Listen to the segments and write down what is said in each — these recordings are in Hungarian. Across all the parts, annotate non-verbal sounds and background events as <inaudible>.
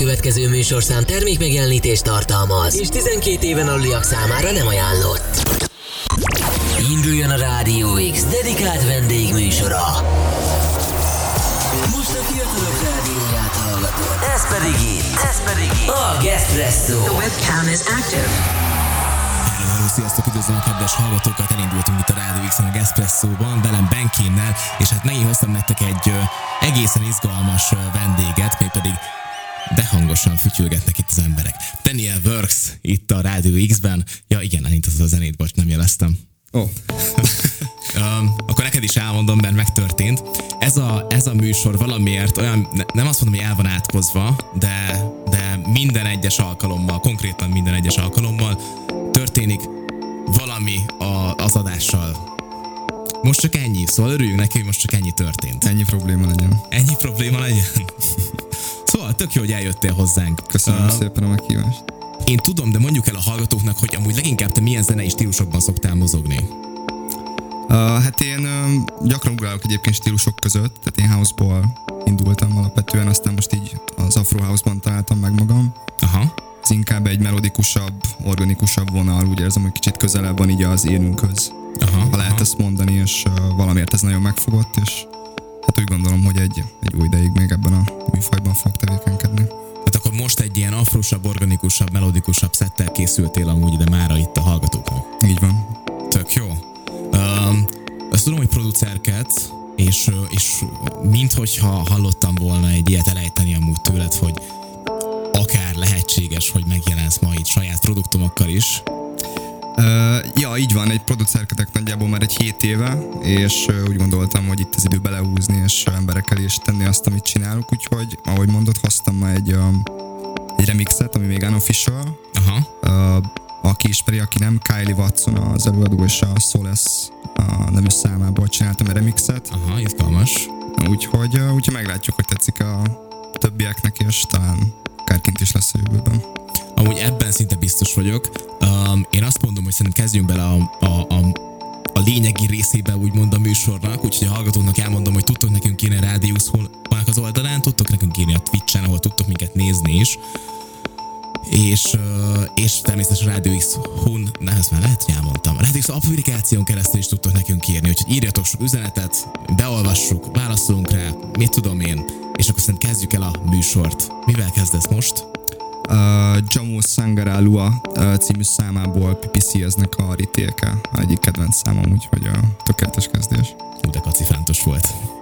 következő műsorszám termék megjelenítést tartalmaz, és 12 éven aluliak számára nem ajánlott. Induljon a Rádió X dedikált vendégműsora. Most a fiatalok rádióját hallgatod. Ez pedig itt, ez pedig itt. A Gespresso. The webcam is active. Sziasztok, üdvözlöm a kedves hallgatókat, elindultunk itt a Rádió x a Espresso-ban, velem Benkénnel, és hát megint hoztam nektek egy ö, egészen izgalmas ö, vendéget, mégpedig de hangosan fütyülgetnek itt az emberek. Daniel Works itt a Rádió X-ben. Ja igen, elindítottad a zenét, bocs, nem jeleztem. Ó, <laughs> oh, Um, akkor neked is elmondom, mert megtörtént. Ez a, ez a műsor valamiért olyan, ne, nem azt mondom, hogy el van átkozva, de, de minden egyes alkalommal, konkrétan minden egyes alkalommal történik valami a, az adással. Most csak ennyi, szóval örüljünk neki, hogy most csak ennyi történt. ennyi probléma legyen. Ennyi probléma legyen. <laughs> Szóval tök jó, hogy eljöttél hozzánk. Köszönöm Ö, szépen a meghívást. Én tudom, de mondjuk el a hallgatóknak, hogy amúgy leginkább te milyen zenei stílusokban szoktál mozogni. Uh, hát én uh, gyakran ugrálok egyébként stílusok között, tehát én houseból indultam alapvetően, aztán most így az Afro House-ban találtam meg magam. Aha. Ez inkább egy melodikusabb, organikusabb vonal, úgy érzem, hogy kicsit közelebb van így az énünkhöz. Aha, Ha lehet aha. ezt mondani, és uh, valamiért ez nagyon megfogott, és hát úgy gondolom, hogy egy, egy jó ideig még ebben a műfajban fog tevékenykedni. Hát akkor most egy ilyen afrosabb, organikusabb, melodikusabb szettel készültél amúgy ide mára itt a hallgatóknak. Így van. Tök jó. Um, azt tudom, hogy producerket, és, és minthogyha hallottam volna egy ilyet elejteni amúgy tőled, hogy akár lehetséges, hogy megjelensz ma itt saját produktumokkal is. Ja, így van, egy producerkedek nagyjából már egy hét éve, és úgy gondoltam, hogy itt az idő belehúzni, és emberek elé is tenni azt, amit csinálok, úgyhogy, ahogy mondott, hoztam ma egy, um, egy remixet, ami még unofficial, Aha. uh, aki ismeri, aki nem, Kylie Watson az előadó, és a Solace a nevű számából csináltam egy remixet, Aha, izgalmas. úgyhogy, úgyhogy meglátjuk, hogy tetszik a többieknek, és talán akár kint is lesz a jövőben. Amúgy ebben szinte biztos vagyok. Um, én azt mondom, hogy szerintem kezdjünk bele a, a, a, a lényegi részébe úgymond a műsornak, úgyhogy a hallgatóknak elmondom, hogy tudtok nekünk írni a Rádiuszholnak az oldalán, tudtok nekünk írni a Twitch-en, ahol tudtok minket nézni is. És, és természetesen Rádió X Hun, ne, ezt már lehet, hogy elmondtam. Rádió X applikáción keresztül is tudtok nekünk írni, úgyhogy írjatok sok üzenetet, beolvassuk, válaszolunk rá, mit tudom én, és akkor szerintem kezdjük el a műsort. Mivel kezdesz most? Uh, Jamu Sangaralua uh, című számából PPC-eznek a ritéke, egyik kedvenc számom, úgyhogy a tökéletes kezdés. Hú, de kacifántos volt.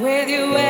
With you,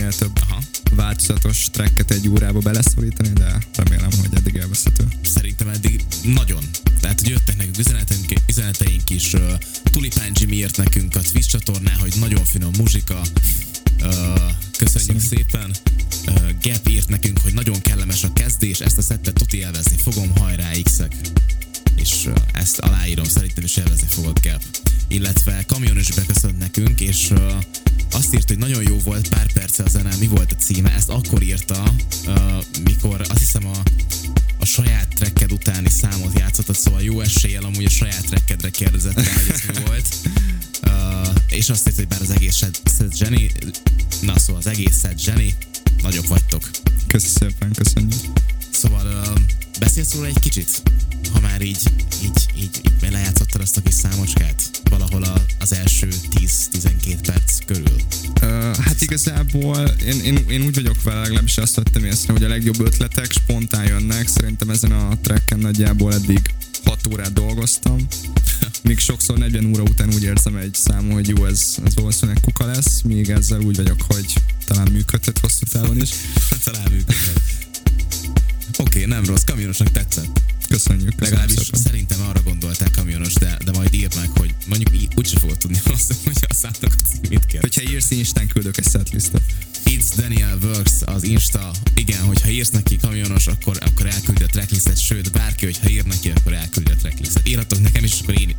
változatos tracket egy órába beleszorítani, de remélem, hogy eddig elveszhető. Szerintem eddig nagyon. Tehát, hogy jöttek nekünk üzeneteink, üzeneteink is, uh, Tulipán Jimmy nekünk a Twitch csatornán, hogy nagyon finom muzsika, azt vettem észre, hogy a legjobb ötletek spontán jönnek. Szerintem ezen a tracken nagyjából eddig 6 órát dolgoztam. <laughs> Míg sokszor 40 óra után úgy érzem egy számú, hogy jó, ez, ez valószínűleg kuka lesz, míg ezzel úgy vagyok, hogy talán működhet hosszú távon is. Talán működhet. Oké, okay, nem rossz, kamionosnak tetszett. Köszönjük. Legalábbis szépen. szerintem arra gondolták kamionos, de, de majd írd meg, hogy mondjuk úgyse fogod tudni <laughs> azt, hogy a számnak a címét kell. Hogyha írsz Instán, küldök egy setlistet. Daniel Works az Insta. Igen, hogyha írsz neki kamionos, akkor, akkor elküldi a tracklistet, sőt, bárki, hogyha ír neki, akkor elküldi a tracklistet. Írhatok nekem is, akkor én,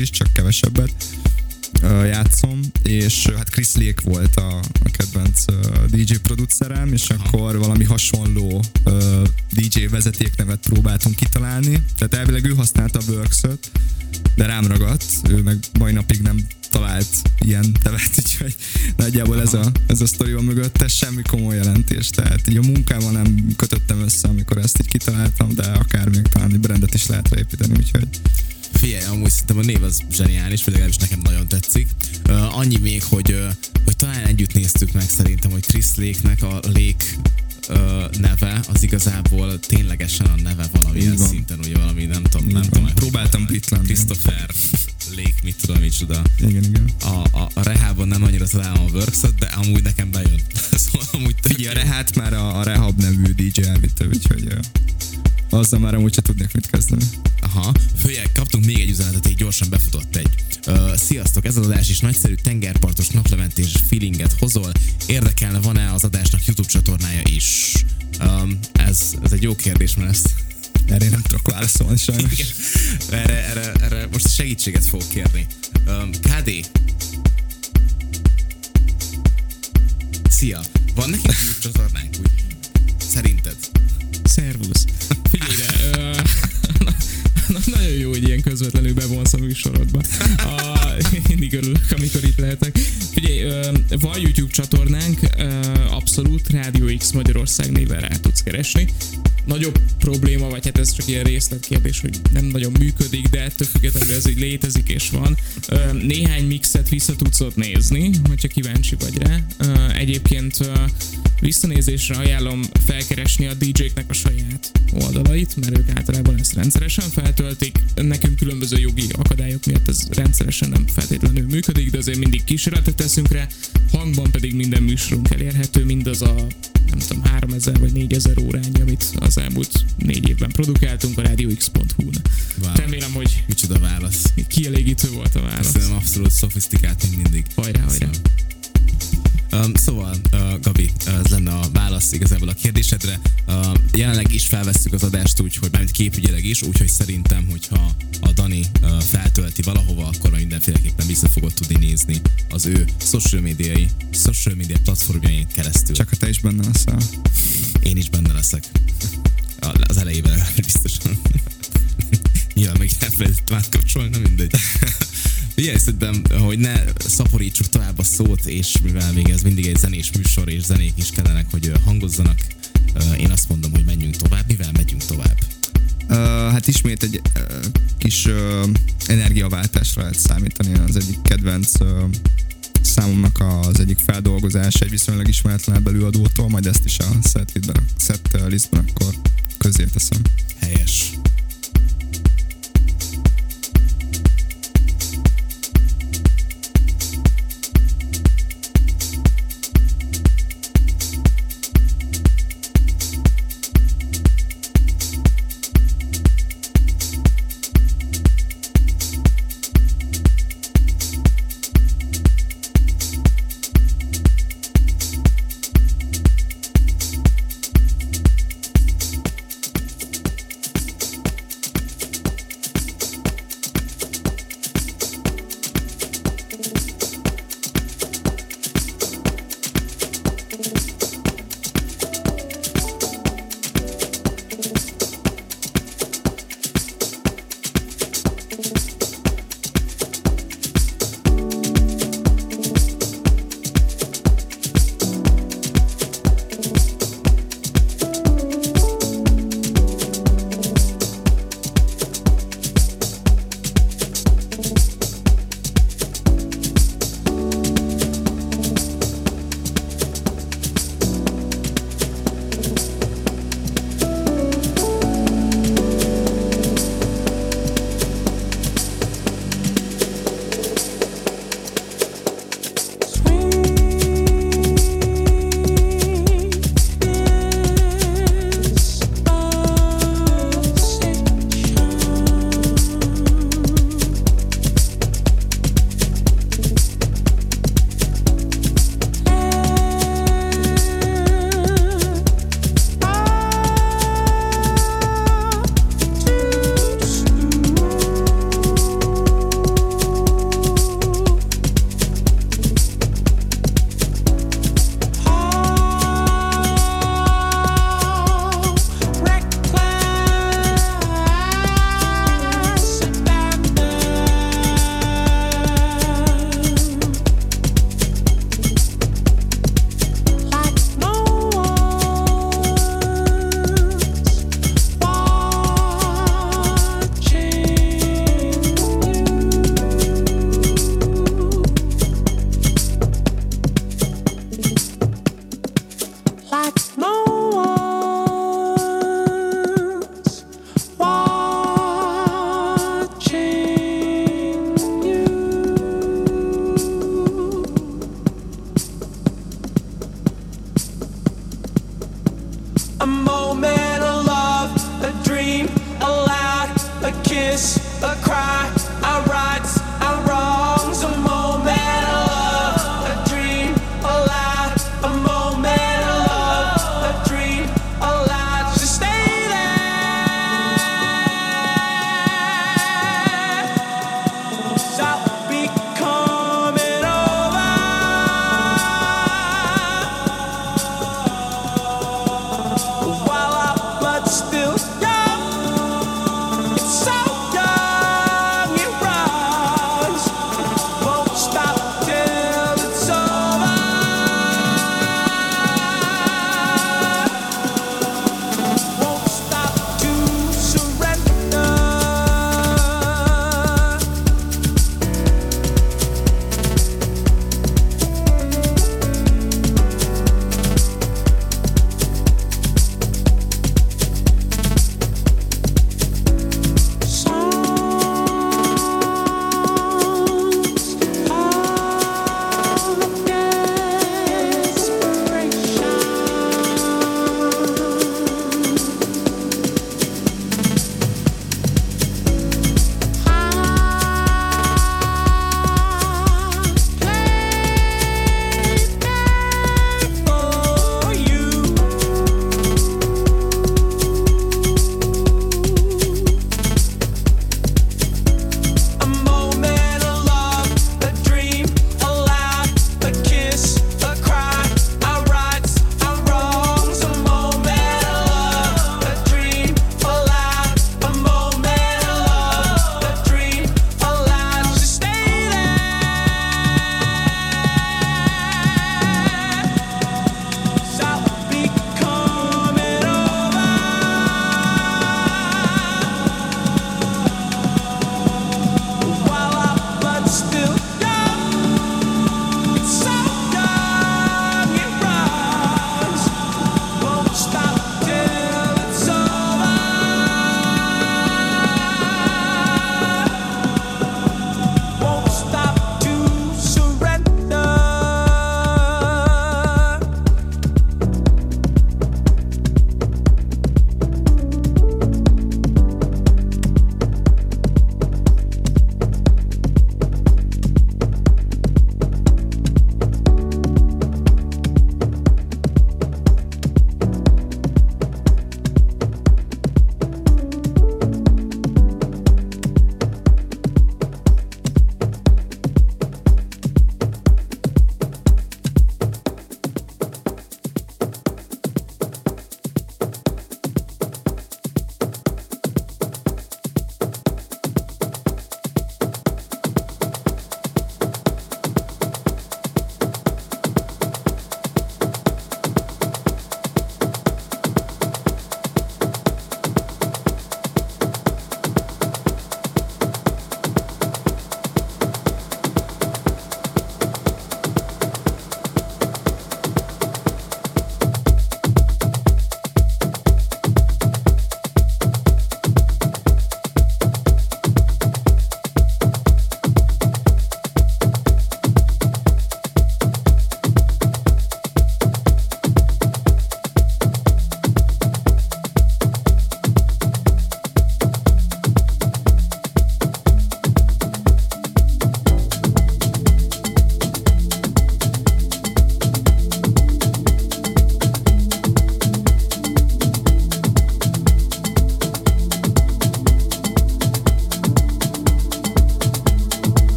is, csak kevesebbet játszom, és hát Chris Lake volt a, a kedvenc DJ producerem, és akkor valami hasonló DJ vezetéknevet próbáltunk kitalálni, tehát elvileg ő használta a works de rám ragadt, ő meg mai napig nem talált ilyen nevet, <laughs> úgyhogy nagyjából ez a, ez a sztori van mögötte, semmi komoly jelentés, tehát így a munkával nem kötöttem össze, amikor ezt így kitaláltam, de akár még talán egy brandet is lehet építeni, úgyhogy Figyelj, amúgy szerintem a név az zseniális, vagy legalábbis nekem nagyon tetszik. Uh, annyi még, hogy, uh, hogy talán együtt néztük meg szerintem, hogy Chris Lake-nek a Lake uh, neve az igazából ténylegesen a neve valamilyen van. szinten, ugye valami, nem tudom, nem tudom. Próbáltam hogy- brit lenni. Christopher Lake, mit tudom, micsoda. igen, igen. A, a, a rehában nem annyira találom a works de amúgy nekem bejön. <laughs> szóval amúgy tök Figyelj, a. Rehát már a, a Rehab nevű DJ elvitte, úgyhogy azzal már amúgy se tudnék mit kezdeni. Aha, főleg kaptunk még egy üzenetet, így gyorsan befutott egy. Uh, sziasztok, ez az adás is nagyszerű tengerpartos naplementés feelinget hozol. Érdekelne, van-e az adásnak YouTube csatornája is? Um, ez, ez egy jó kérdés, mert ezt Erre én nem tudok válaszolni sajnos. Igen. erre, erre, erre most segítséget fogok kérni. Um, KD? Szia! Van nekik YouTube csatornánk úgy? Műsorodba. A, mindig örülök, amikor itt lehetek. Figyelj, van YouTube csatornánk, abszolút Rádió X Magyarország néven rá tudsz keresni. Nagyobb probléma, vagy hát ez csak ilyen részletkérdés, hogy nem nagyon működik, de ettől függetlenül ez így létezik és van. Néhány mixet vissza tudsz ott nézni, hogyha kíváncsi vagy rá. Egyébként visszanézésre ajánlom felkeresni a DJ-knek a saját oldalait, mert ők általában ezt rendszeresen feltöltik. Nekünk különböző jogi akadályok miatt ez rendszeresen nem feltétlenül működik, de azért mindig kísérletet teszünk rá. Hangban pedig minden műsorunk elérhető, mindaz a nem tudom, 3000 vagy 4000 órányi, amit az elmúlt négy évben produkáltunk a radiox.hu-n. Wow. Remélem, hogy Micsoda válasz. kielégítő volt a válasz. Szerintem abszolút szofisztikált, mint mindig. Hajrá, hajrá. Um, szóval, uh, Gabi, ez lenne a válasz igazából a kérdésedre. Uh, jelenleg is felvesszük az adást úgy, hogy mármint képügyileg is, úgyhogy szerintem, hogyha a Dani uh, feltölti valahova, akkor majd mindenféleképpen vissza fogod tudni nézni az ő social médiai, social media platformjain keresztül. Csak ha te is benne leszel. Én is benne leszek. Az elejében <laughs> biztosan. Nyilván meg elfelejtettem átkapcsolni, na mindegy. <laughs> Figyelj, szerintem, hogy ne szaporítsuk tovább szót, és mivel még ez mindig egy zenés műsor, és zenék is kellenek, hogy hangozzanak, én azt mondom, hogy menjünk tovább. Mivel megyünk tovább? Uh, hát ismét egy uh, kis uh, energiaváltásra lehet számítani. Az egyik kedvenc uh, számomnak az egyik feldolgozása egy viszonylag ismeretlen előadótól, majd ezt is a set, listben, set listben akkor közé teszem. Helyes.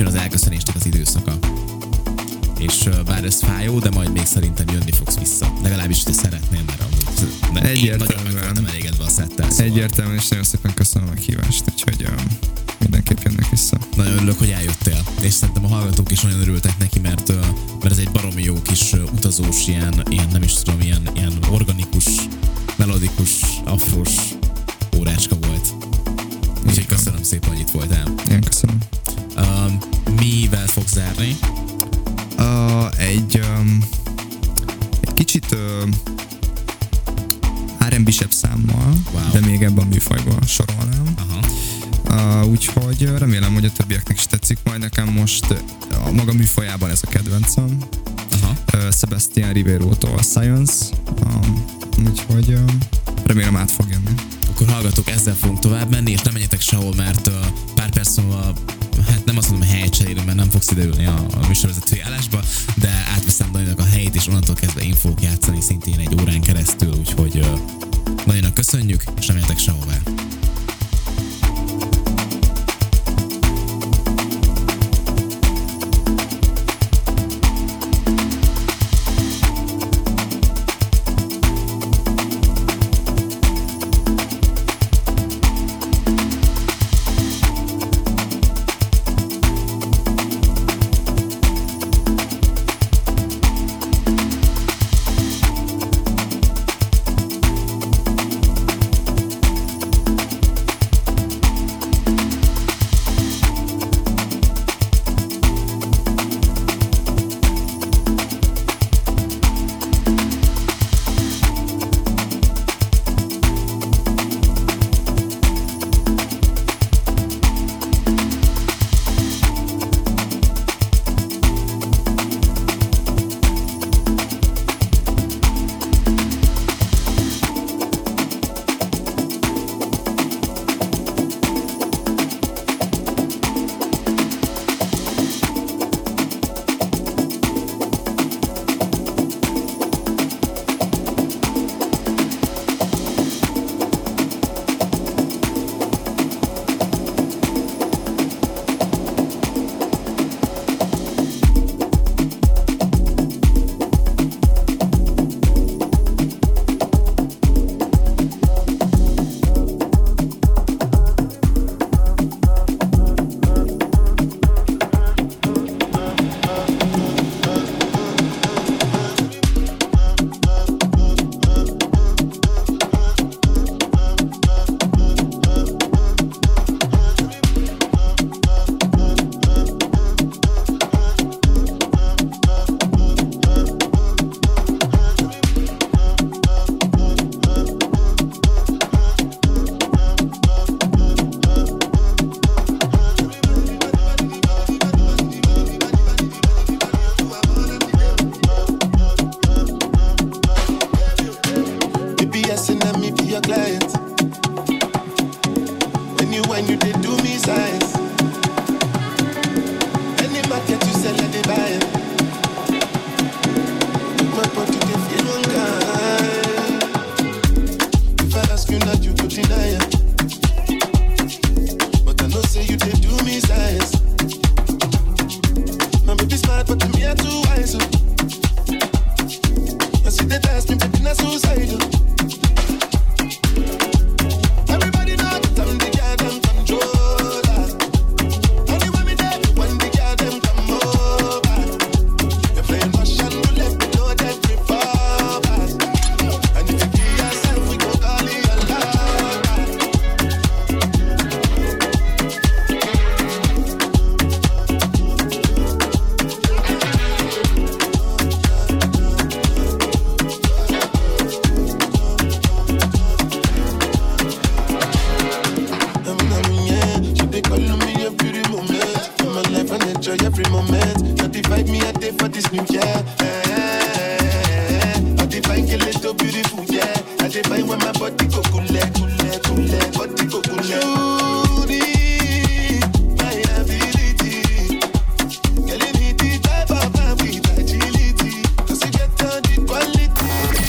most jön az elköszönésnek az időszaka. És uh, bár ez fájó, de majd még szerintem jönni fogsz vissza. Legalábbis te szeretnél, mert amúgy mert Egyértelműen. én nagyon elégedve a szettel. Szóval. Egyértelműen, és nagyon szépen köszönöm a meghívást, úgyhogy um, mindenképp jönnek vissza. Nagyon örülök, hogy eljöttél, és szerintem a hallgatók is nagyon örültek neki, mert, uh, mert ez egy baromi jó kis uh, utazós ilyen szintén egy órán keresztül, úgyhogy nagyon köszönjük, és nem sehova.